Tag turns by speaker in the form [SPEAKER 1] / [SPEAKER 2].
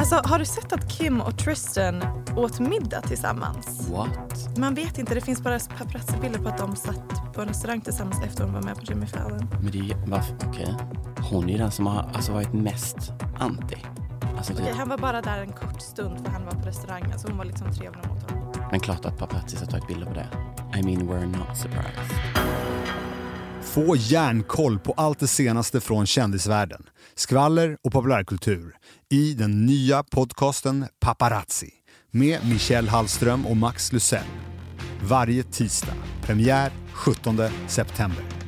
[SPEAKER 1] Alltså, har du sett att Kim och Tristan åt middag tillsammans?
[SPEAKER 2] What?
[SPEAKER 1] Man vet inte, det finns bara paparazzi-bilder på att de satt på en restaurang tillsammans efter hon var med på Jimmy Fallon.
[SPEAKER 2] Men det är ju, varför? Okej. Hon är ju den som har alltså, varit mest anti. Alltså,
[SPEAKER 1] Okej,
[SPEAKER 2] typ.
[SPEAKER 1] han var bara där en kort stund för han var på restaurangen så hon var liksom trevlig mot honom.
[SPEAKER 2] Men klart att paparazzi har tagit bilder på det. I mean, we're not surprised.
[SPEAKER 3] Få järnkoll på allt det senaste från kändisvärlden, skvaller och populärkultur i den nya podcasten Paparazzi med Michelle Hallström och Max Lusell. Varje tisdag, premiär 17 september.